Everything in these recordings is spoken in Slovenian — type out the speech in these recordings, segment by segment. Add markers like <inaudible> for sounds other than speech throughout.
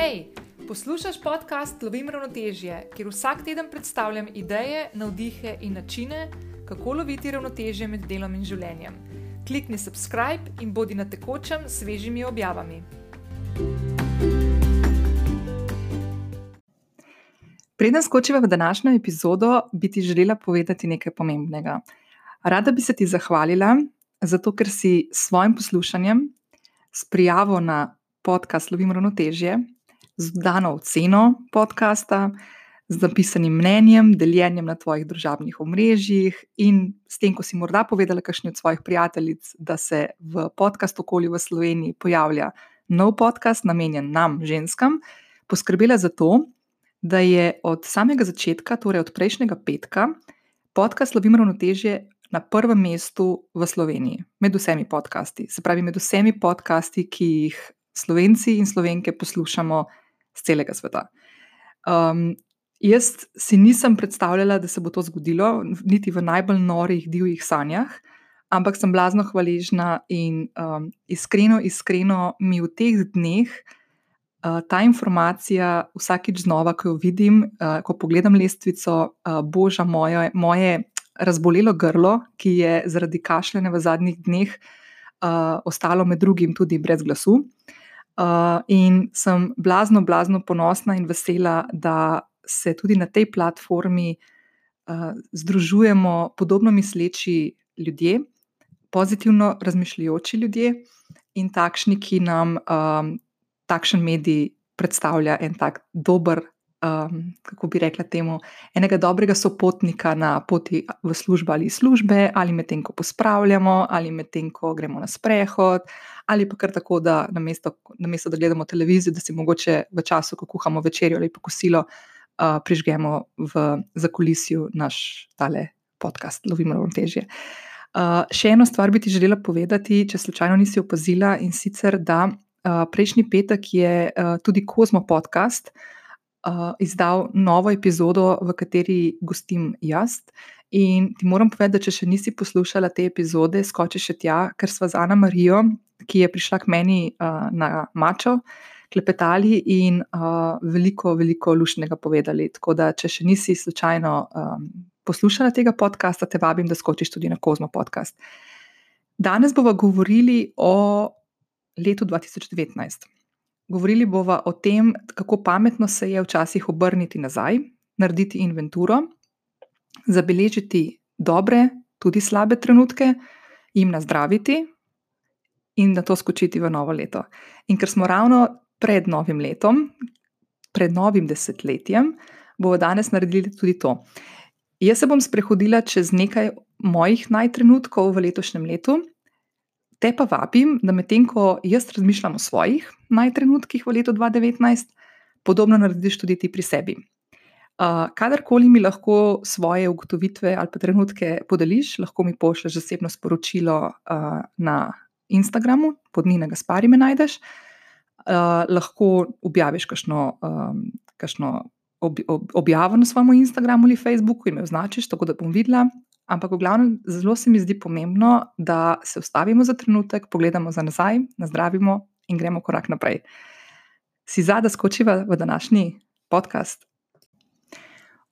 Hej, poslušaj podcast Lovim ravnotežje, kjer vsak teden predstavljam ideje, navdihe in načine, kako loviti ravnotežje med delom in življenjem. Klikni subscribe in bodi na tekočem s svežimi objavami. Preden skočiva v današnjo epizodo, bi ti želela povedati nekaj pomembnega. Rada bi se ti zahvalila, zato ker si s svojim poslušanjem, s prijavo na podcast Lovim ravnotežje, z dano oceno podcasta, z napisanim mnenjem, deljenjem na tvojih družabnih omrežjih in s tem, ko si morda povedala kakšni od svojih prijateljic, da se v podcast okolju v Sloveniji pojavlja nov podcast, namenjen nam, ženskam, poskrbela za to, da je od samega začetka, torej od prejšnjega petka, podcast Lovim ravnotežje. Na prvem mestu v Sloveniji, med vsemi podcasti, se pravi, med vsemi podcasti, ki jih Slovenci in Slovenke poslušamo z celega sveta. Um, jaz si nisem predstavljala, da se bo to zgodilo, niti v najbolj norih, divjih sanjah, ampak sem blazno hvaležna in um, iskreno, iskreno mi v teh dneh. Uh, ta informacija, vsakič znova, ko jo vidim, uh, ko pogledam lestvico, uh, boža moje, moje razbolelo grlo, ki je zaradi kašljanja v zadnjih dneh uh, ostalo med drugim tudi brez glasu. Uh, Uh, in sem blazno, blazno ponosna in vesela, da se tudi na tej platformi uh, združujemo podobno misleči ljudje, pozitivno razmišljajoči ljudje in takšni, ki nam um, takšen medij predstavlja en tak dober um, kako bi rekla temu, enega dobrega sopotnika na poti v službo ali službe, ali medtem, ko pospravljamo, ali medtem, ko gremo na sprehod, ali pa kar tako, da namesto, namesto da gledamo televizijo, da si mogoče v času, ko kuhamo večerjo ali pa kosilo, uh, prižgemo v zakulisju naš tale podcast, lovimo ravnotežje. Uh, še eno stvar bi ti želela povedati, če slučajno nisi opazila, in sicer, da uh, prejšnji petek je uh, tudi Kozmo podcast uh, uh, izdal novo epizodo, v kateri gostim jaz. In ti moram povedati, da če še nisi poslušala te epizode, skoči še tja, ker sva z Ana Marijo, ki je prišla k meni uh, na Mačo, klepetali in uh, veliko, veliko lušnega povedali. Tako da, če še nisi slučajno um, poslušala tega podcasta, te vabim, da skočiš tudi na Kozmo podcast. Danes bomo govorili o letu 2019. Govorili bomo o tem, kako pametno se je včasih obrniti nazaj, narediti inventuro, zabeležiti dobre, tudi slabe trenutke, jim nazdraviti in na to skočiti v novo leto. In ker smo ravno pred novim letom, pred novim desetletjem, bomo danes naredili tudi to. Jaz se bom sprehodila čez nekaj mojih najtrenutkov v letošnjem letu, Te pa vabim, da medtem ko jaz razmišljam o svojih najtrenutkih v letu 2019, podobno narediš tudi ti pri sebi. Uh, kadarkoli mi lahko svoje ugotovitve ali pa trenutke podeliš, lahko mi pošlješ zasebno sporočilo uh, na Instagramu, pod Nina Gaspari me najdeš. Uh, lahko objaviš kakšno, um, kakšno ob, ob, objavo na svojem Instagramu ali Facebooku in me označiš, tako da bom videla, Ampak, v glavnem, zelo se mi zdi pomembno, da se ustavimo za trenutek, pogledamo za nazaj, nazdravimo in gremo korak naprej. Si za, da skočiva v današnji podcast?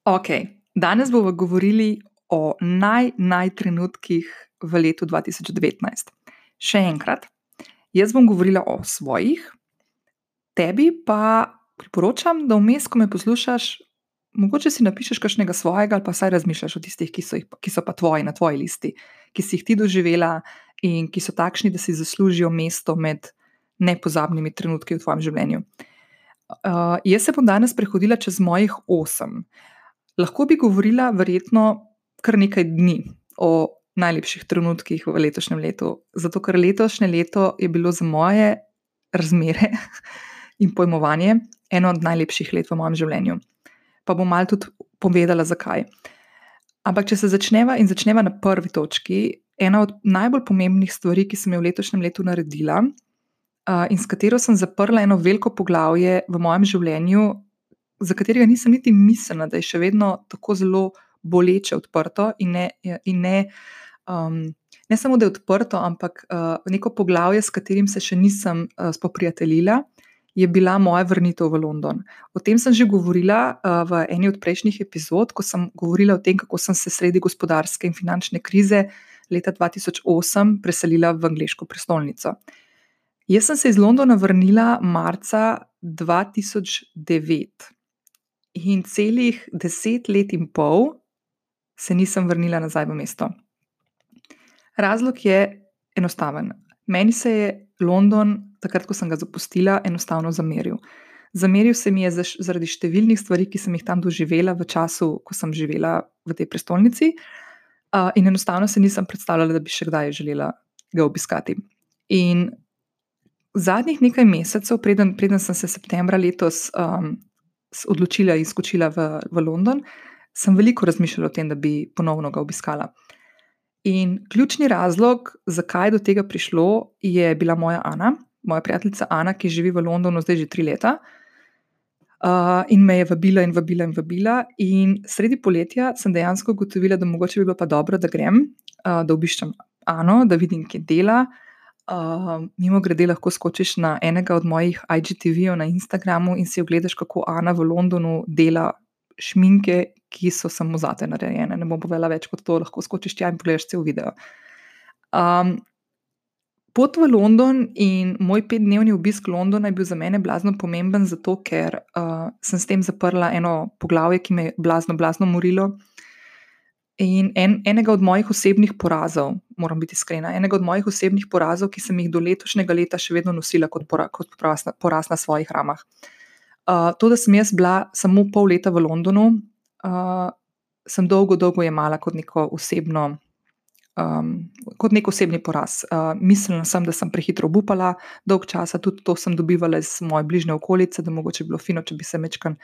Ok, danes bomo govorili o naj, naj trenutkih v letu 2019. Še enkrat, jaz bom govorila o svojih, tebi pa priporočam, da vmes, ko me poslušaš, mogoče si napišeš kakšnega svojega, ali pa vsaj razmišljaš o tistih, ki so, jih, ki so pa tvoji na tvoji listi, ki si jih ti doživela in ki so takšni, da si zaslužijo mesto med nepozabnimi trenutki v tvojem življenju. Uh, jaz se bom danes prehodila čez mojih osem. Lahko bi govorila, verjetno, kar nekaj dni o najlepših trenutkih v letošnjem letu, zato ker letošnje leto je bilo za moje razmere <laughs> in pojmovanje eno od najlepših let v mojem življenju pa bom malo tudi povedala, zakaj. Ampak, če se začneva in začneva na prvi točki, ena od najbolj pomembnih stvari, ki sem jo v letošnjem letu naredila uh, in s katero sem zaprla eno veliko poglavje v mojem življenju, za katerega nisem niti mislila, da je še vedno tako zelo boleče odprto in ne. In ne um, Ne samo, da je odprto, ampak uh, neko poglavje, s katerim se še nisem uh, spoprijateljila, je bila moja vrnitev v London. O tem sem že govorila uh, v eni od prejšnjih epizod, ko sem govorila o tem, kako sem se sredi gospodarske in finančne krize leta 2008 preselila v angliško prestolnico. Jaz sem se iz Londona vrnila marca 2009 in celih deset let in pol se nisem vrnila nazaj v mesto. Razlog je enostaven. Meni se je London, takrat, ko sem ga zapustila, enostavno zameril. Zameril se mi je zaradi številnih stvari, ki sem jih tam doživela v času, ko sem živela v tej prestolnici, in enostavno se nisem predstavljala, da bi še kdaj želela ga obiskati. In zadnjih nekaj mesecev, preden, preden sem se septembra letos um, odločila in skočila v, v London, sem veliko razmišljala o tem, da bi ponovno ga obiskala. In ključni razlog, zakaj je do tega prišlo, je bila moja Ana, moja prijateljica Ana, ki živi v Londonu zdaj že tri leta. Uh, in me je vabila in vabila in vabila. In sredi poletja sem dejansko ugotovila, da mogoče bi bilo pa dobro, da grem, uh, da obiščem Ano, da vidim, kje dela. Uh, mimo grede, lahko skočiš na enega od mojih IGTV-jev na Instagramu in si ogledaš, kako Ana v Londonu dela šminke ki so samo zate narejene. Ne bom povedala več kot to, lahko skočiš tja in pogledaš cel video. Um, pot v London in moj petdnevni obisk Londona je bil za mene blazno pomemben, zato ker uh, sem s tem zaprla eno poglavje, ki me je blazno, blazno morilo. In en, enega od mojih osebnih porazov, moram biti iskrena, enega od mojih osebnih porazov, ki sem jih do letošnjega leta še vedno nosila kot, pora, kot poraz, na, poraz na svojih ramah. Uh, to, da sem jaz bila samo pol leta v Londonu, uh, sem dolgo, dolgo jemala kot neko osebno. Um, kot nek osebni poraz. Uh, mislila sem, da sem prehitro obupala, dolg čas, tudi to sem dobivala iz moje bližnje okolice, da mogoče bi bilo fino, če bi se mečkan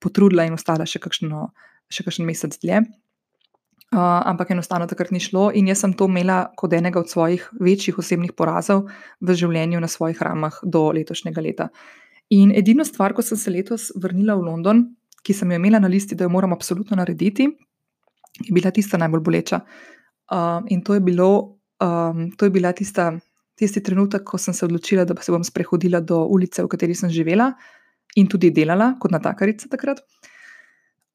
potrudila in ostala še, kakšno, še kakšen mesec dlje. Uh, ampak enostavno takrat ni šlo, in jaz sem to imela kot enega od svojih večjih osebnih porazov v življenju na svojih ramah do letošnjega leta. In edino stvar, ko sem se letos vrnila v London, ki sem jo imela na listi, da jo moram absolutno narediti, je bila tista najbolj boleča. Uh, in to je, bilo, um, to je bila tista, tisti trenutek, ko sem se odločila, da se bom sprehodila do ulice, v kateri sem živela in tudi delala kot natakarica takrat.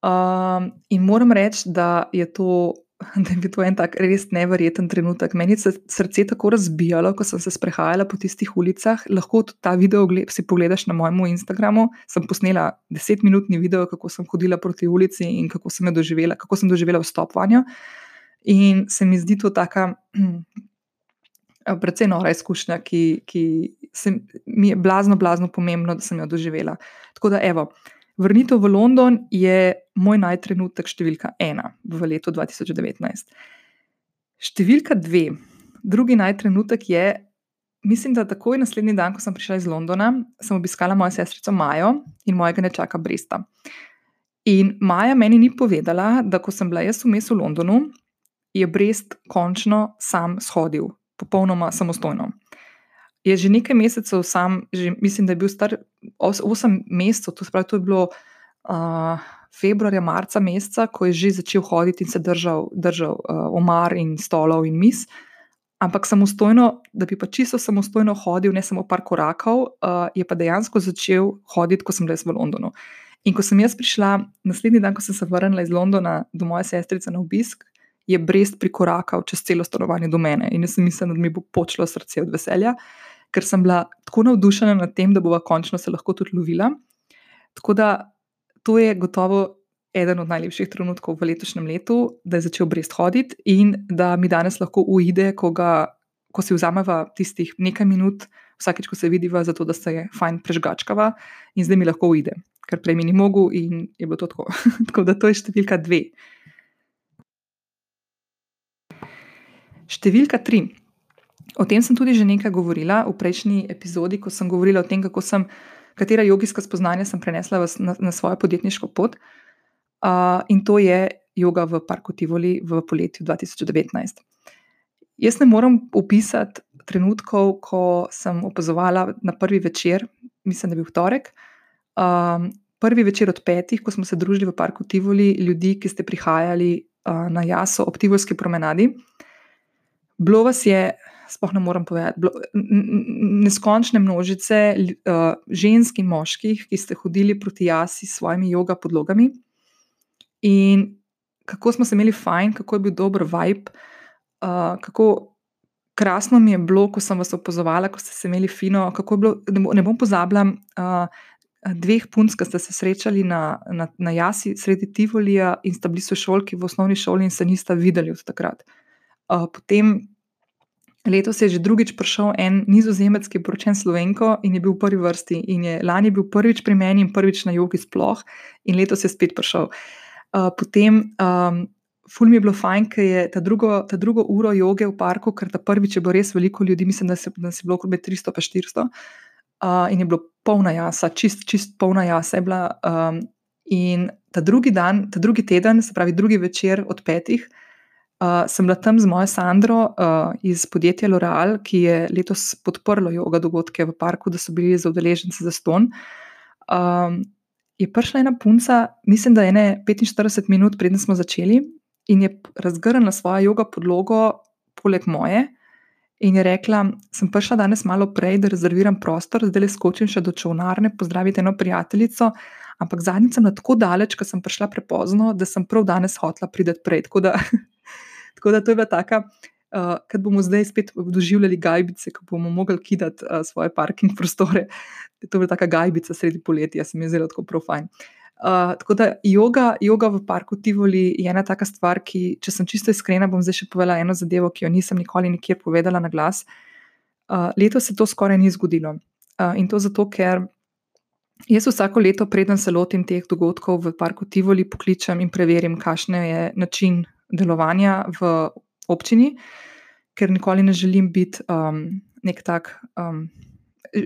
Um, in moram reči, da je to <laughs> da je bil to en tak res nevreten trenutek. Meni se srce tako razbijalo, ko sem se sprehajala po tistih ulicah. Lahko tudi ta video si pogledaš na mojem Instagramu. Sem posnela desetminutni video, kako sem hodila proti ulici in kako sem, doživela, kako sem doživela vstop vanjo. In se mi zdi to tako, <clears throat> precej nora izkušnja, ki, ki se, mi je blazno, blazno pomembno, da sem jo doživela. Tako da, evo. Vrnitev v London je moj najtrenutek številka ena v letu 2019. Številka dve, drugi najtrenutek je, mislim, da takoj naslednji dan, ko sem prišla iz Londona, sem obiskala mojo sestrico Majo in mojega nečaka Brista. In Maja meni ni povedala, da ko sem bila jaz vmes v Londonu, je Brest končno sam shodil, popolnoma samostojno je že nekaj mesecev sam, že, mislim, da je bil star 8 mesecev, to, to je bilo uh, februarja, marca meseca, ko je že začel hoditi in se držal, držal uh, omar in stolov in mis. Ampak samostojno, da bi pa čisto samostojno hodil, ne samo par korakov, uh, je pa dejansko začel hoditi, ko sem bil v Londonu. In ko sem jaz prišla, naslednji dan, ko sem se vrnila iz Londona do moje sestrice na obisk, je Brest prikorakal čez celo stanovanje do mene in jaz sem mislila, da mi bo počlo srce od veselja. Uh, ker sem bila tako navdušena nad tem, da bova končno se lahko tudi lovila. Tako da to je gotovo eden od najlepših trenutkov v letošnjem letu, da je začel brest hoditi in da mi danes lahko uide, ko, ga, ko si vzameva tistih nekaj minut, vsakeč, ko se vidiva, zato da se je fajn prežgačkava in zdaj mi lahko uide, ker prej mi ni mogel in je bilo to tako. <laughs> tako da to je številka dve. Številka tri. O tem sem tudi že nekaj govorila v prejšnji epizodi, ko sem govorila o tem, kako sem, katera jogijska spoznanja sem prenesla v, na, na svojo podjetniško pot. Uh, in to je yoga v Parku Tivoli v poletju 2019. Jaz ne morem opisati trenutkov, ko sem opazovala na prvi večer, mislim, da je bil torek. Um, prvi večer od petih, ko smo se družili v Parku Tivoli, ljudi, ki ste prihajali uh, na jaso ob Tivolski promenadi. Bilo vas je sploh ne morem povedati, bilo, neskončne množice uh, žensk in moških, ki ste hodili proti jasi s svojimi joga podlogami. In kako smo se imeli fajn, kako je bil dober vibe, uh, kako krasno mi je bilo, ko sem vas opazovala, ko ste se imeli fino. Bilo, ne, bo, ne bom pozabila uh, dveh punc, ki ste se srečali na, na, na jasi sredi Tivolija in sta bili sošolki v osnovni šoli in se nista videli od takrat. Uh, potem letos je že drugič prišel en nizozemec, ki je poročen slovenko in je bil v prvi vrsti. In je lani bil prvič pri meni in prvič na jogi sploh, in letos je spet prišel. Uh, potem um, ful mi je bilo fajn, ker je ta drugo, ta drugo uro joge v parku, ker ta prvič je bilo res veliko ljudi, mislim, da se, da se je bilo okrog 300 pa 400. Uh, in je bilo polna jasa, čist, čist polna jasa je bila. Um, in ta drugi dan, ta drugi teden, se pravi drugi večer od petih, uh, sem bila tam z mojo Sandro uh, iz podjetja L'Oreal, ki je letos podprlo jogo dogodke v parku, da so bili za udeležence za ston. Um, je prišla ena punca, mislim, da je ne 45 minut, preden smo začeli, in je razgrnila svojo jogo podlogo, poleg moje. In je rekla, sem prišla danes malo prej, da rezerviram prostor, zdaj le skočim še do čovnarne, pozdravite eno prijateljico. Ampak zadnjič sem tako daleč, ker sem prišla prepozno, da sem prav danes hotla priti prej. Tako da, <laughs> tako da to je bila taka, uh, kad bomo zdaj spet doživljali gajbice, ko bomo mogli kidati uh, svoje parking <laughs> prostore. To je bila taka gajbica sredi poletja, se mi je zelo tako profajn. Uh, Uh, tako da yoga, yoga v parku Tivoli je ena taka stvar, ki, če sem čisto iskrena, bom zdaj še povedala eno zadevo, ki jo nisem nikoli nikjer povedala na glas. Uh, letos se to skoraj ni zgodilo. Uh, in to zato, ker jaz vsako leto, preden se lotim teh dogodkov v parku Tivoli, pokličem in preverim, kakšen je način delovanja v občini, ker nikoli ne želim biti um, nek tak. Um,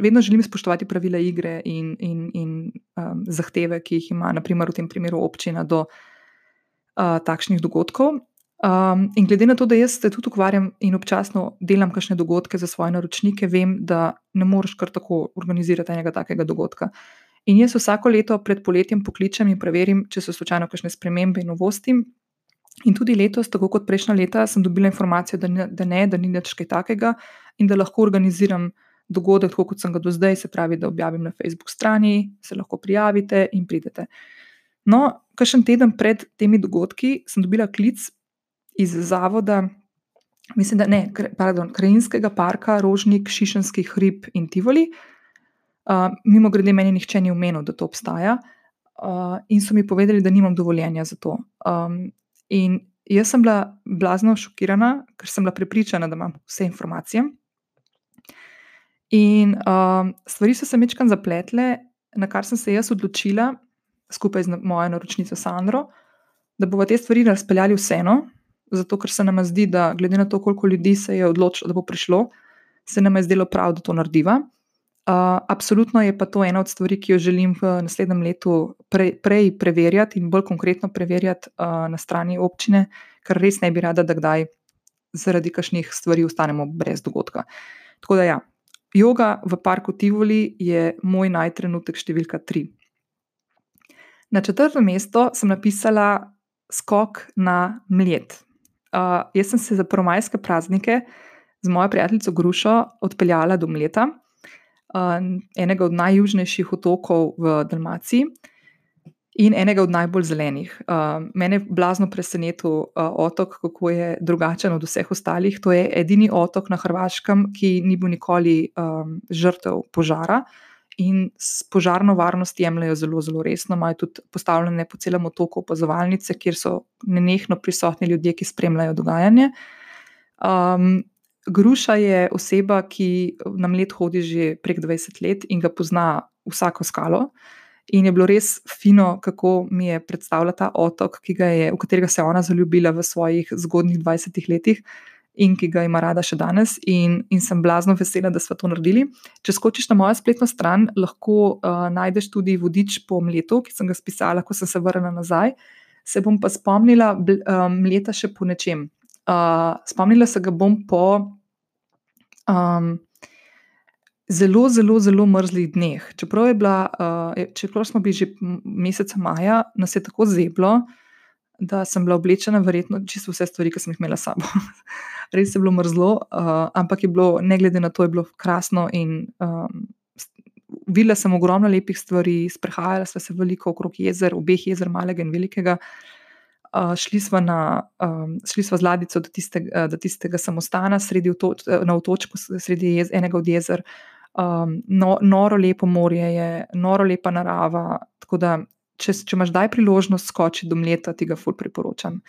vedno želim spoštovati pravila igre in, in, in um, zahteve, ki jih ima, naprimer v tem primeru občina, do uh, takšnih dogodkov. Um, in glede na to, da jaz se tudi ukvarjam in občasno delam kakšne dogodke za svoje naročnike, vem, da ne moreš kar tako organizirati enega takega dogodka. In jaz vsako leto pred poletjem pokličem in preverim, če so slučajno kakšne spremembe in novosti. In tudi letos, tako kot prejšnja leta, sem dobila informacijo, da ne, da, ne, da ni nič kaj takega in da lahko organiziram dogodek, tako kot sem ga do zdaj, se pravi, da objavim na Facebook strani, se lahko prijavite in pridete. No, kakšen teden pred temi dogodki sem dobila klic iz zavoda, mislim, da ne, pardon, krajinskega parka Rožnik, Šišenski hrib in Tivoli. Uh, mimo grede, meni nihče ni omenil, da to obstaja, uh, in so mi povedali, da nimam dovoljenja za to. Um, in jaz sem bila blazno šokirana, ker sem bila prepričana, da imam vse informacije. In um, stvari so se mečkam zapletle, na kar sem se jaz odločila, skupaj z mojo naročnico Sandro, da bomo te stvari razpeljali vseeno, zato ker se nam zdi, da glede na to, koliko ljudi se je odločilo, da bo prišlo, se nam je zdelo prav, da to narediva. Uh, absolutno je pa to ena od stvari, ki jo želim v naslednjem letu pre, prej preverjati in bolj konkretno preverjati uh, na strani občine, ker res ne bi rada, da kdaj zaradi kakšnih stvari ostanemo brez dogodka. Tako da, ja, Yoga v parku Tivoli je moj najtrenutek številka tri. Na četrto mesto sem napisala skok na mljet. Uh, jaz sem se za prvomajske praznike z mojo prijateljico Grušo odpeljala do Mleta, enega od najjužnejših otokov v Dalmaciji in enega od najbolj zelenih. Uh, mene je blazno presenetil uh, otok, kako je drugačen od vseh ostalih. To je edini otok na Hrvaškem, ki ni bil nikoli um, žrtev požara. In s požarno varnost jemljajo zelo, zelo resno. Imajo tudi postavljene po celem otoku opazovalnice, kjer so nenehno prisotni ljudje, ki spremljajo dogajanje. Um, Gruša je oseba, ki na let hodi že prek 20 let in ga pozna vsako skalo. In je bilo res fino, kako mi je predstavljala ta otok, je, v katerega se je ona zaljubila v svojih zgodnjih 20 letih in ki ga ima rada še danes. In, in sem blazno vesela, da smo to naredili. Če skočiš na mojo spletno stran, lahko uh, najdeš tudi vodič po mletu, ki sem ga spisala, ko sem se vrnila nazaj. Se bom pa spomnila um, leta še po nečem. Uh, spomnila se ga bom po. Um, zelo, zelo, zelo mrzlih dneh. Čeprav, bila, uh, čeprav smo bili že meseca maja, nas je tako zeblo, da sem bila oblečena, verjetno čisto vse stvari, ki sem jih imela s sabo. <laughs> Res je bilo mrzlo, uh, ampak je bilo, ne glede na to, je bilo krasno in um, videla sem ogromno lepih stvari, sprehajala sem se veliko okrog jezer, obeh jezer, malega in velikega. Uh, šli smo na, um, šli smo z ladjico do, tiste, uh, do tistega samostana, sredi otoč, na otočku, sredi jez, enega od jezer. Um, no, noro lepo morje je, noro lepa narava. Tako da, če, če imaš daj priložnost skočiti do mleta, ti ga ful priporočam.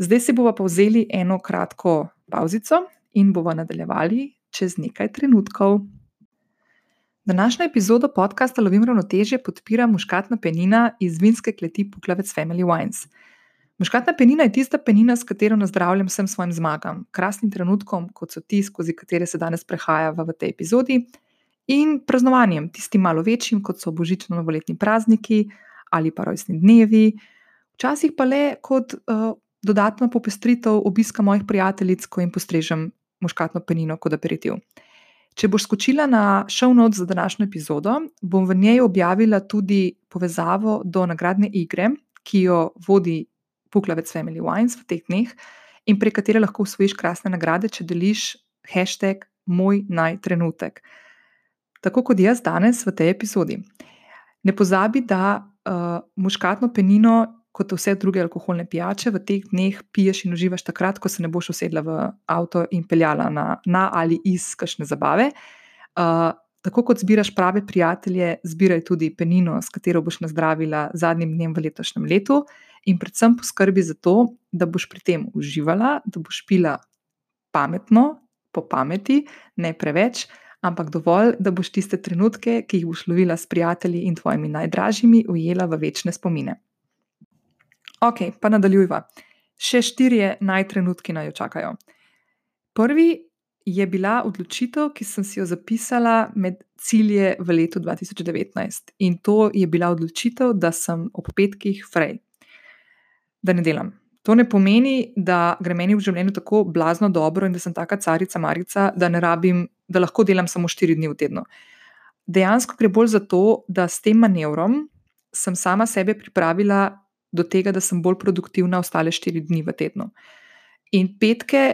Zdaj si bomo pa vzeli eno kratko pauzico in bomo nadaljevali čez nekaj trenutkov. Današnjo epizodo podcasta Lovim ravnotežje podpira muškatna penina iz vinske kleti Puklavec Family Wines. Muškatna penina je tista penina, s katero nazdravljam vsem svojim zmagam, krasnim trenutkom, kot so ti, skozi katere se danes prehajava v tej epizodi, in praznovanjem, tistim malo večjim, kot so božično-novoletni prazniki ali pa rojstni dnevi, včasih pa le kot uh, dodatna popestritev obiska mojih prijateljic, ko jim postrežem muškatno penino kot aperitiv. Če boš skočila na show notes za današnjo epizodo, bom v njej objavila tudi povezavo do nagradne igre, ki jo vodi Puklavec Family Wines v teh dneh in prek katere lahko usvojiš krasne nagrade, če deliš hashtag moj naj trenutek. Tako kot jaz danes v tej epizodi. Ne pozabi, da uh, muškatno penino kot vse druge alkoholne pijače, v teh dneh piješ in uživaš takrat, ko se ne boš usedla v avto in peljala na, na ali iz kakšne zabave. Uh, tako kot zbiraš prave prijatelje, zbiraj tudi penino, s katero boš nazdravila zadnjim dnem v letošnjem letu, in predvsem poskrbi za to, da boš pri tem uživala, da boš pila pametno, po pameti, ne preveč. Ampak dovolj, da boš tiste trenutke, ki jih boš lovila s prijatelji in tvojimi najdražjimi, ujela v večne spomine. Ok, pa nadaljujva. Še štirje najtrenutki naj jo čakajo. Prvi je bila odločitev, ki sem si jo zapisala med cilje v letu 2019. In to je bila odločitev, da sem ob petkih frej, da ne delam. To ne pomeni, da gre meni v življenju tako blazno dobro in da sem taka carica Marica, da ne rabim, da lahko delam samo štiri dni v tednu. Dejansko gre bolj za to, da s tem manevrom sem sama sebe pripravila do tega, da sem bolj produktivna ostale štiri dni v tednu. In petke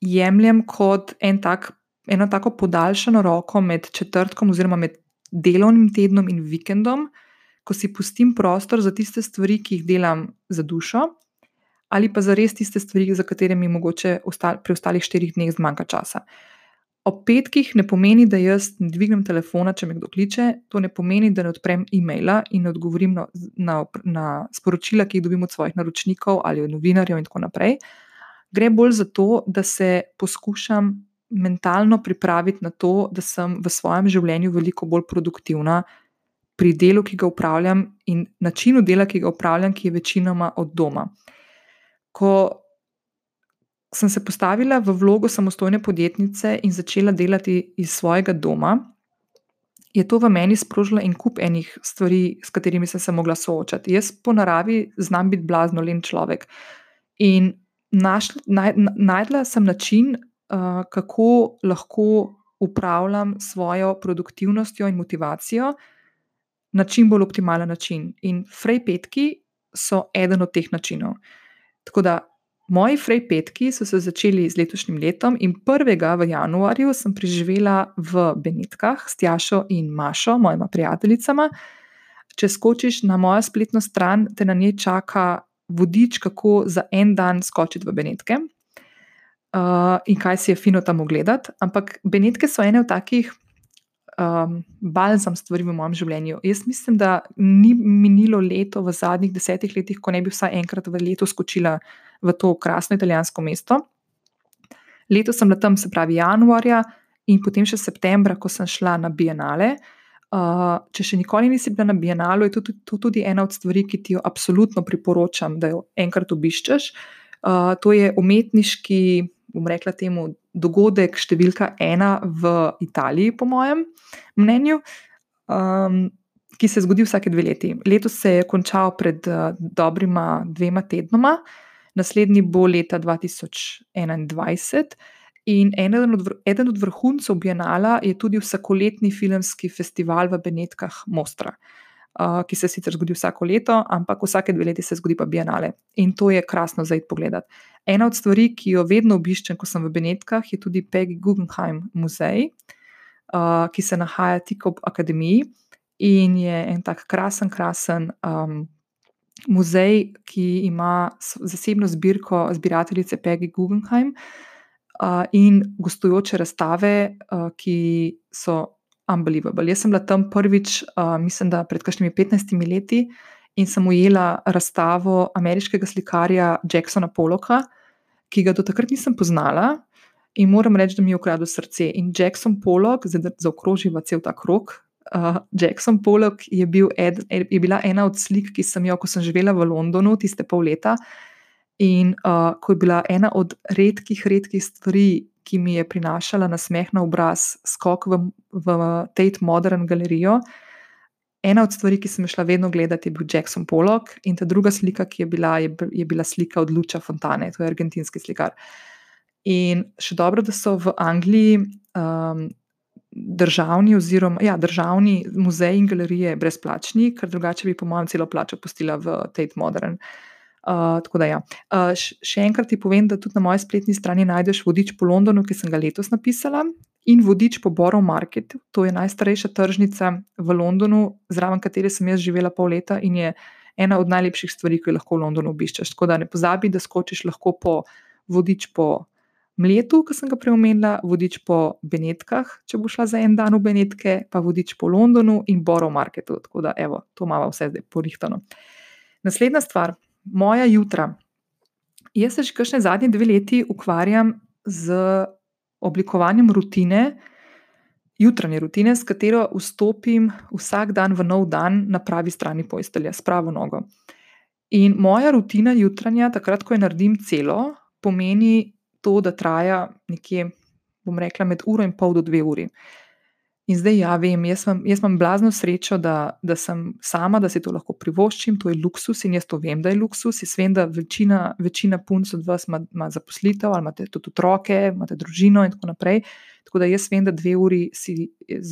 jemljem kot en tak, eno tako podaljšano roko med četrtkom oziroma med delovnim tednom in vikendom, ko si pustim prostor za tiste stvari, ki jih delam za dušo, ali pa za res tiste stvari, za katere mi mogoče pri ostalih štirih dneh zmanjka časa. Ob petkih ne pomeni, da jaz ne dvignem telefona, če me kdo kliče, to ne pomeni, da ne odprem e-maila in ne odgovorim na, na, na sporočila, ki jih dobim od svojih naročnikov ali od novinarjev in tako naprej. Gre bolj za to, da se poskušam mentalno pripraviti na to, da sem v svojem življenju veliko bolj produktivna pri delu, ki ga upravljam in načinu dela, ki ga upravljam, ki je večinoma od doma. Ko sem se postavila v vlogo samostojne podjetnice in začela delati iz svojega doma, je to v meni sprožilo en kup enih stvari, s katerimi sem se mogla soočati. Jaz po naravi znam biti blazno len človek. In našla, naj, najdla sem način, uh, kako lahko upravljam svojo produktivnostjo in motivacijo na čim bolj optimalen način. In frej petki so eden od teh načinov. Tako da Moji frej petki so se začeli z letošnjim letom in 1. v januarju sem preživela v Benetkah s Tjašo in Mašo, mojima prijateljicama. Če skočiš na mojo spletno stran, te na njej čaka vodič, kako za en dan skočiti v Benetke uh, in kaj si je fino tam ogledati. Ampak Benetke so ene od takih um, balzam stvari v mojem življenju. Jaz mislim, da ni minilo leto v zadnjih desetih letih, ko ne bi vsaj enkrat v letu skočila v to krasno italijansko mesto. Leto sem tam, se pravi, januarja in potem še septembra, ko sem šla na Bienale. Uh, če še nikoli nisi bila na Bienalu, je to tudi, to tudi ena od stvari, ki ti jo absolutno priporočam, da jo enkrat obiščeš. Uh, to je umetniški, bom rekla, temu dogodek številka ena v Italiji, po mojem mnenju, um, ki se zgodi vsake dve leti. Letos se je končal pred uh, dobrima dvema tednoma, uh, naslednji bo leta 2021. In eden od, eden od vrhuncev Bienala je tudi vsakoletni filmski festival v Benetkah Mostra. uh, ki se sicer zgodi vsako leto, ampak vsake dve leti se zgodi pa Bienale. In to je krasno za id pogledat. Ena od stvari, ki jo vedno obiščem, ko sem v Benetkah, je tudi Peggy Guggenheim muzej, uh, ki se nahaja tik ob akademiji in je en tak krasen, krasen. Um, Muzej, ki ima zasebno zbirko zbirateljice Peggy Guggenheim uh, in gostujoče razstave, uh, ki so unbelievable. Jaz sem bila tam prvič, uh, mislim, da pred kakšnimi 15 leti in sem ujela razstavo ameriškega slikarja Jacksona Pollocka, ki ga do takrat nisem poznala. In moram reči, da mi je ukradel srce. In Jackson Pollock, zdaj zaokroživa cel ta krok. Uh, Jackson Pollock je, bil ed, je bila ena od slik, ki sem jo, ko sem živela v Londonu, tiste pol leta. In uh, ko je bila ena od redkih, redkih stvari, ki mi je prinašala na smeh na obraz, skok v, v Tate Modern galerijo. Ena od stvari, ki sem šla vedno gledati, je bil Jackson Pollock, in ta druga slika, ki je bila, je, je bila slika od Luča Fontane, to je argentinski slikar. In še dobro, da so v Angliji um, državni, oziroma ja, državni muzeji in galerije brezplačni, ker drugače bi, po mojem, celo plačo postila v Tate Modern. Uh, tako da, ja. uh, še enkrat ti povem, da tudi na moji spletni strani najdeš vodič po Londonu, ki sem ga letos napisala, in vodič po Borough Marketu. To je najstarejša tržnica v Londonu, zraven katere sem jaz živela pol leta in je ena od najlepših stvari, ki jih lahko v Londonu obiščeš. Tako da ne pozabi, da skočiš lahko po vodič po Mletu, ki sem ga preomenila, vodič po Benetkah, če bo šla za en dan v Benetke, pa vodič po Londonu in Borough Marketu. Tako da, evo, to imamo vse zdaj porihtano. Naslednja stvar moja jutra. Jaz se že kakšne zadnje dve leti ukvarjam z oblikovanjem rutine, jutranje rutine, s katero vstopim vsak dan v nov dan na pravi strani postelja, s pravo nogo. In moja rutina jutranja, takrat, ko jo naredim celo, pomeni to, da traja nekje, bom rekla, med uro in pol do dve uri. In zdaj, ja, vem, jaz imam, jaz imam blazno srečo, da, da sem sama, da si to lahko privoščim, to je luksus in jaz to vem, da je luksus. Jaz vem, da večina, večina punc od vas ima, ima zaposlitev ali imate tudi otroke, imate družino in tako naprej. Tako da jaz vem, da dve uri si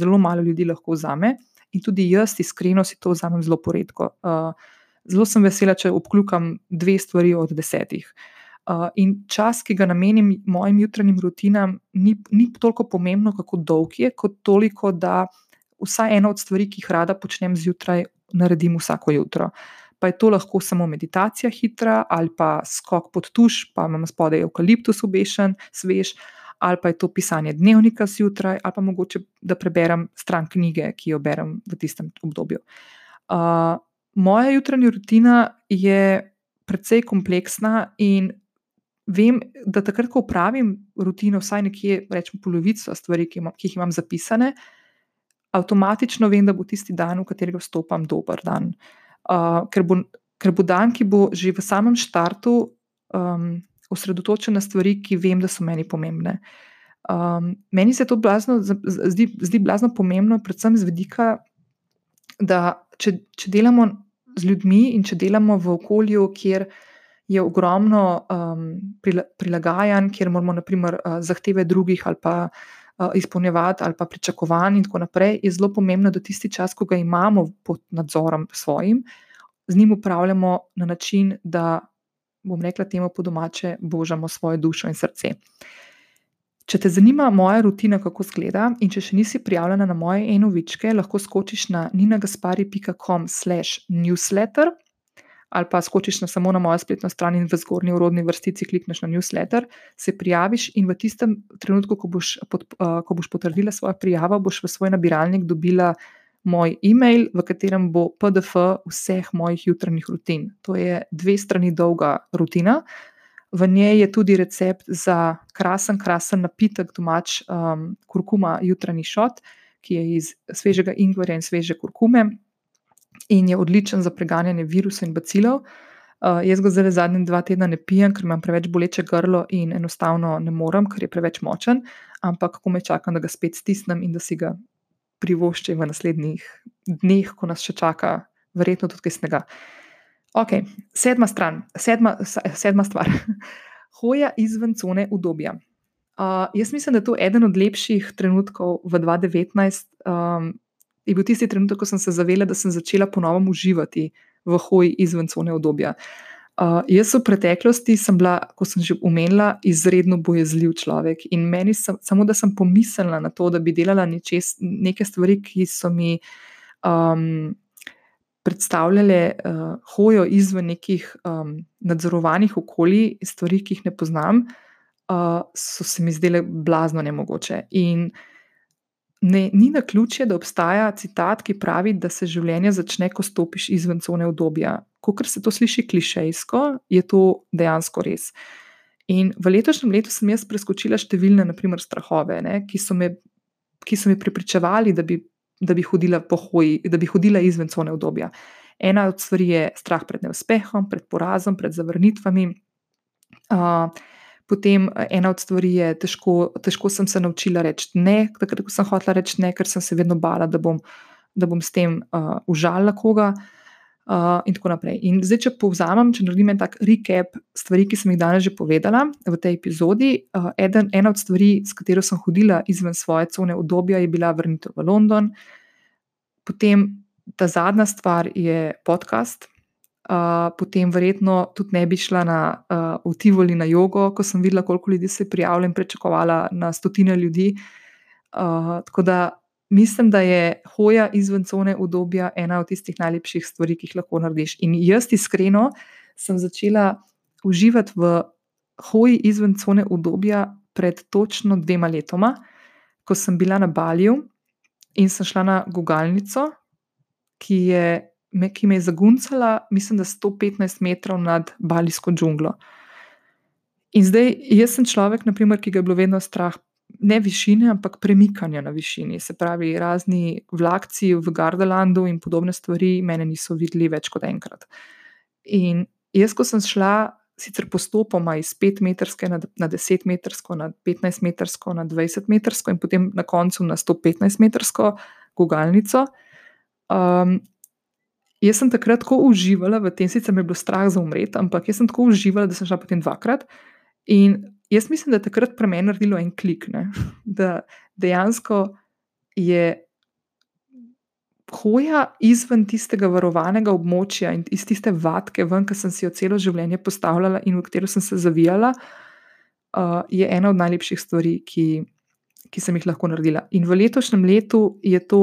zelo malo ljudi lahko vzame in tudi jaz, iskreno, si to vzamem zelo poredko. Uh, zelo sem vesela, če obkljukam dve stvari od desetih. Uh, Uh, in čas, ki ga namenim mojim jutranjim rutinam, ni, ni toliko pomembno, kako dolg je, kot toliko, da vsaj ena od stvari, ki jih rada počnem zjutraj, naredim vsako jutro. Pa je to lahko samo meditacija hitra, ali pa skok pod tuš, pa imam spodaj eukaliptus obešen, svež, ali pa je to pisanje dnevnika zjutraj, ali pa mogoče, da preberem stran knjige, ki jo berem v tistem obdobju. Uh, moja jutranja rutina je precej kompleksna in vem, da takrat, ko upravim rutino, vsaj nekje, rečemo, polovico stvari, ki, imam, ki jih imam zapisane, avtomatično vem, da bo tisti dan, v katerega vstopam, dober dan. Uh, ker, bo, ker bo dan, ki bo že v samem startu um, osredotočen na stvari, ki vem, da so meni pomembne. Um, meni se to blazno, zdi, zdi blazno pomembno, predvsem z vidika, da če, če delamo z ljudmi in če delamo v okolju, kjer je ogromno um, prilagajanj, kjer moramo naprimer, uh, zahteve drugih ali pa uh, izpolnjevati ali pa pričakovati, in tako naprej, je zelo pomembno, da tisti čas, ko ga imamo pod nadzorom svojim, z njim upravljamo na način, da bom rekla temu po domače, božamo svojo dušo in srce. Če te zanima moja rutina, kako izgleda, in če še nisi prijavljena na moje enovičke, lahko skočiš na ninagaspari.com/newsletter ali pa skočiš na samo na mojo spletno stran in v zgornji urodni vrstici klikneš na newsletter, se prijaviš in v tistem trenutku, ko boš, pod, uh, ko boš potrdila svojo prijavo, boš v svoj nabiralnik dobila moj e-mail, v katerem bo PDF vseh mojih jutranjih rutin. To je dve strani dolga rutina. V njej je tudi recept za krasen, krasen napitek, domač um, kurkuma, jutranji šot, ki je iz svežega ingverja in sveže kurkume, in je odličen za preganjanje virusov in bacilov. Uh, jaz ga zdaj zadnji dva tedna ne pijem, ker imam preveč boleče grlo in enostavno ne morem, ker je preveč močen, ampak ko me čakam, da ga spet stisnem in da si ga privoščim v naslednjih dneh, ko nas še čaka, verjetno tudi kaj snega. Ok, sedma, stran, sedma, sedma stvar. <laughs> Hoja izven cone udobja. Uh, jaz mislim, da je to eden od lepših trenutkov v 2019. Um, je bil tisti trenutek, ko sem se zavedala, da sem začela ponovno uživati v hoji izven cone obdobja. Uh, jaz v preteklosti sem bila, kot sem že omenila, izredno bojezljiv človek in meni sem, samo da sem pomislila na to, da bi delala nečes, neke stvari, ki so mi um, predstavljale uh, hojo izven nekih um, nadzorovanih okolij, stvari, ki jih ne poznam, uh, so se mi zdele blazno nemogoče. In ne, ni na ključe, da obstaja citat, ki pravi, da se življenje začne, ko stopiš izven cone obdobja. Ko se to sliši klišejsko, je to dejansko res. In v letošnjem letu sem jaz preskočila številne, naprimer, strahove, ne, ki, so me, ki so me pripričevali, da bi, da bi hodila po hoji, da bi hodila izven cone obdobja. Ena od stvari je strah pred neuspehom, pred porazom, pred zavrnitvami. Uh, Potem eh, ena od stvari je, težko, težko sem se naučila reči ne, takrat, ko sem hotela reči ne, ker sem se vedno bala, da bom, da bom s tem uh, užalila koga. Uh, in tako naprej. In zdaj, če povzamem, če naredim en tak recap stvari, ki sem jih danes že povedala v tej epizodi. Uh, eden, ena od stvari, s katero sem hodila izven svoje cone obdobja, je bila vrnitev v London. Potem ta zadnja stvar je podcast, Uh, potem verjetno tudi ne bi šla na uh, Tivoli na jogo, ko sem videla, koliko ljudi se je prijavilo in pričakovala na stotine ljudi. Uh, tako da mislim, da je hoja izven cone obdobja ena od tistih najlepših stvari, ki jih lahko narediš. In jaz iskreno sem začela uživati v hoji izven cone obdobja pred točno dvema letoma, ko sem bila na Balju in sem šla na Gugalnico, ki je me, ki me je zaguncala, mislim, da 115 metrov nad Balijsko džunglo. In zdaj, jaz sem človek, naprimer, ki ga je bilo vedno strah, ne višine, ampak premikanja na višini. Se pravi, razni vlakci v Gardalandu in podobne stvari, mene niso videli več kot enkrat. In jaz, ko sem šla, sicer postopoma iz 5-metrske na, na 10-metrsko, na 15-metrsko, na 20-metrsko in potem na koncu na 115-metrsko gugalnico. Um, Jaz sem takrat tako uživala v tem, sicer me je bilo strah za umret, ampak jaz sem tako uživala, da sem šla potem dvakrat. In jaz mislim, da je takrat pri meni naredilo en klik, ne? da dejansko je hoja izven tistega varovanega območja in iz tiste vatke, ven, ki sem si jo celo življenje postavljala in v katero sem se zavijala, uh, je ena od najlepših stvari, ki, ki sem jih lahko naredila. In v letošnjem letu je to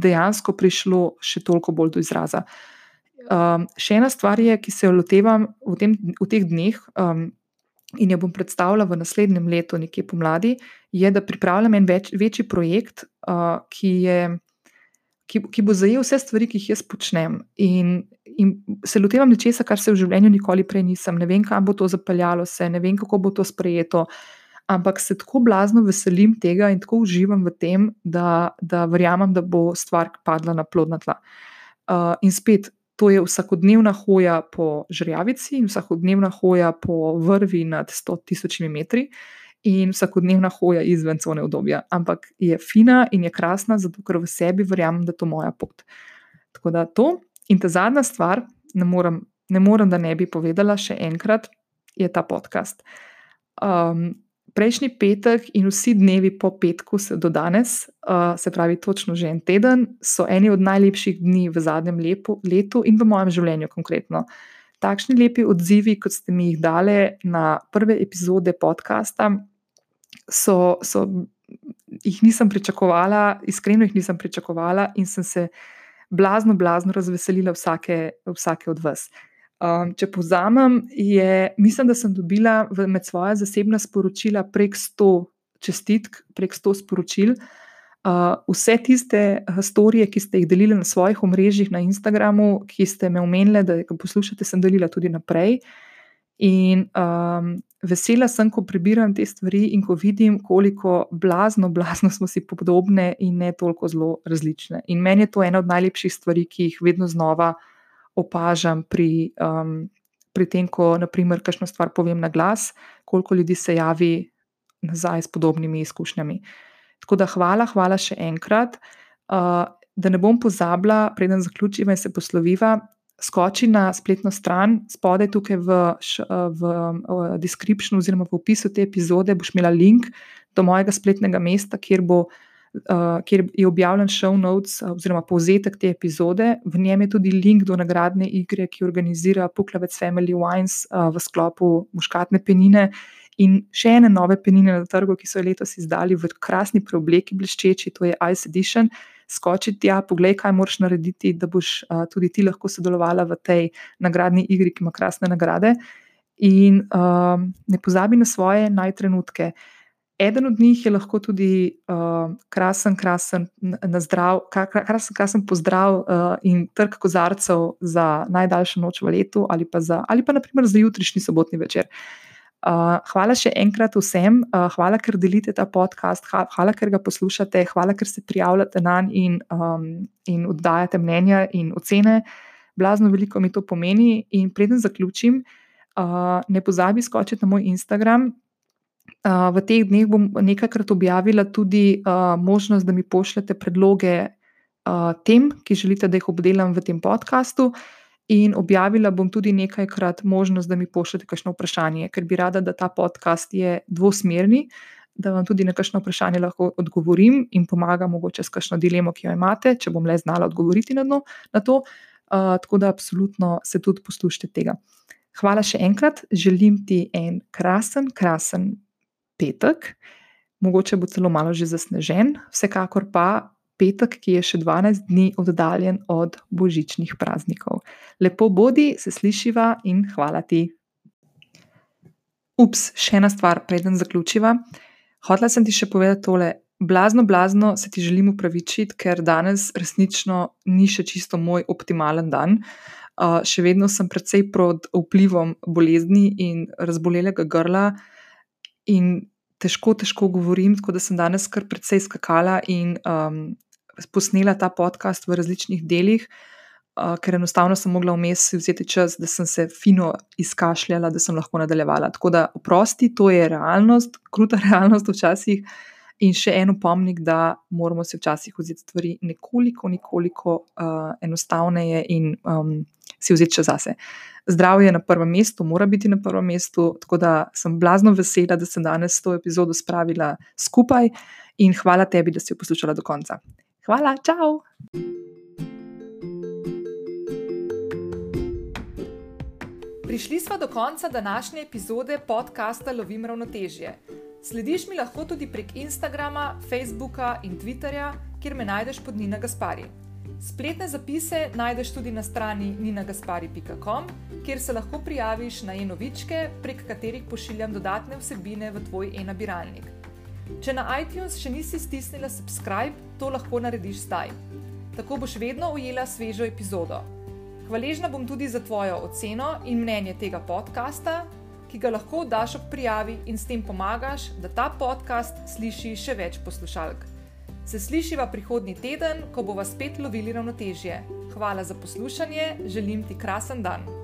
dejansko prišlo še toliko bolj do izraza. Um, še ena stvar je, ki se jo lotevam v, tem, v teh dneh um, in jo bom predstavila v naslednjem letu, nekje pomladi, je, da pripravljam en več, večji projekt, uh, ki, je, ki, ki bo zajel vse stvari, ki jih jaz počnem. In, in se lotevam nečesa, kar se v življenju nikoli prej nisem. Ne vem, kam bo to zapeljalo, se, ne vem, kako bo to sprejeto. Uh, ampak se tako blazno veselim tega in tako uživam v tem, da, da verjamem, da bo stvar padla na plodna tla. Uh, in spet, to je vsakodnevna hoja po žrjavici in vsakodnevna hoja po vrvi nad 100 tisočimi metri. In vsakodnevna hoja izven cone obdobja, ampak je fina in je krasna, zato ker v sebi verjamem, da je to moja pot. Tako da to. In ta zadnja stvar, ne morem, ne morem, da ne bi povedala še enkrat, je ta podcast. Um, prejšnji petek in vsi dnevi po petku do danes, uh, se pravi, točno že en teden, so eni od najlepših dni v zadnjem lepu, letu in v mojem življenju konkretno. Takšni lepi odzivi, kot ste mi jih dali na prve epizode podcasta, so, so, jih nisem pričakovala, iskreno jih nisem pričakovala in sem se blazno, blazno razveselila vsake, vsake od vas. Um, če povzamem, je, mislim, da sem dobila v, med svoje zasebna sporočila prek 100 čestitk, prek 100 sporočil. Uh, vse tiste storije, ki ste jih delili na svojih omrežjih na Instagramu, ki ste me omenili, da jih poslušate, sem delila tudi naprej. In um, vesela sem, ko prebiram te stvari in ko vidim, koliko blazno, blazno smo si podobne in ne toliko zelo različne. In meni je to ena od najlepših stvari, ki jih vedno znova opažam pri, um, pri tem, ko naprimer kakšno stvar povem na glas, koliko ljudi se javi nazaj s podobnimi izkušnjami. Tako da hvala, hvala še enkrat. Uh, da ne bom pozabila, preden zaključiva in se posloviva, skoči na spletno stran, spodaj tukaj v, v, v descriptionu oziroma v opisu te epizode boš imela link do mojega spletnega mesta, kjer bo uh, kjer je objavljen show notes uh, oziroma povzetek te epizode. V njem je tudi link do nagradne igre, ki organizira Puklavec Family Wines uh, v sklopu Muškatne penine. In še ene nove penine na trgu, ki so jo letos izdali v krasni preobleki, bleščeči, to je Ice Edition. Skoči tja, poglej, kaj moraš narediti, da boš uh, tudi ti lahko sodelovala v tej nagradni igri, ki ima krasne nagrade. In uh, ne pozabi na svoje najtrenutke. Uh, Eden od njih je lahko tudi uh, krasen, krasen, zdrav, krasen, krasen pozdrav uh, in trg kozarcev za najdaljšo noč v letu, ali pa, za, ali pa naprimer za jutrišnji sobotni večer. Uh, hvala še enkrat vsem, uh, hvala, ker delite ta podcast, hvala, ker ga poslušate, hvala, ker se prijavljate na njega in, um, in oddajate mnenja in ocene. Blazno veliko mi to pomeni. In preden zaključim, uh, ne pozabi skočiti na moj Instagram, v teh dneh bom nekajkrat objavila tudi možnost, da mi pošljete predloge tem, ki želite, da jih obdelam v tem podkastu. In objavila bom tudi nekajkrat možnost, da mi pošljete kakšno vprašanje, ker bi rada, da ta podcast je dvosmerni, da vam tudi na kakšno vprašanje lahko odgovorim in pomagam, mogoče s kakšno dilemo, ki jo imate, če bom le znala odgovoriti na, dno, na to. Uh, tako da, absolutno se tudi poslušajte tega. Hvala še enkrat, želim ti en krasen, krasen petek, mogoče bo celo malo že zasnežen, vsekakor pa petek, ki je še 12 dni oddaljen od božičnih praznikov. Lepo bodi, se slišiva in hvala ti. Ups, še ena stvar, preden zaključiva. Hotla sem ti še povedati tole. Blazno, blazno se ti želim upravičiti, ker danes resnično ni še čisto moj optimalen dan. Uh, še vedno sem precej pod vplivom bolezni in razbolelega grla, in težko, težko govorim, tako da sem danes kar precej skakala in um, posnela ta podcast v različnih delih, uh, ker enostavno sem mogla vmes vzeti čas, da sem se fino izkašljala, da sem lahko nadaljevala. Tako da, oprosti, to je realnost, kruta <laughs> realnost včasih. In še en upomnik, da moramo se včasih vzeti stvari nekoliko, nekoliko uh, enostavneje in um, si vzeti čas zase. Zdravje je na prvem mestu, mora biti na prvem mestu, tako da sem blazno vesela, da sem danes to epizodo spravila skupaj in hvala tebi, da si jo poslušala do konca. Hvala, čau! Prišli smo do konca današnje epizode podcasta Lovim ravnotežje. Slediš mi lahko tudi prek Instagrama, Facebooka in Twitterja, kjer me najdeš pod Nina Gaspari. Spletne zapise najdeš tudi na strani ninagaspari.com, kjer se lahko prijaviš na e-novičke, prek katerih pošiljam dodatne vsebine v tvoj e-nabiralnik. Če na iTunes še nisi stisnila subscribe, to lahko narediš zdaj. Tako boš vedno ujela svežo epizodo. Hvaležna bom tudi za tvojo oceno in mnenje tega podcasta, ki ga lahko daš ob prijavi in s tem pomagaš, da ta podcast sliši še več poslušalk. Se slišiva prihodnji teden, ko bova spet lovili ravnotežje. Hvala za poslušanje, želim ti krasen dan.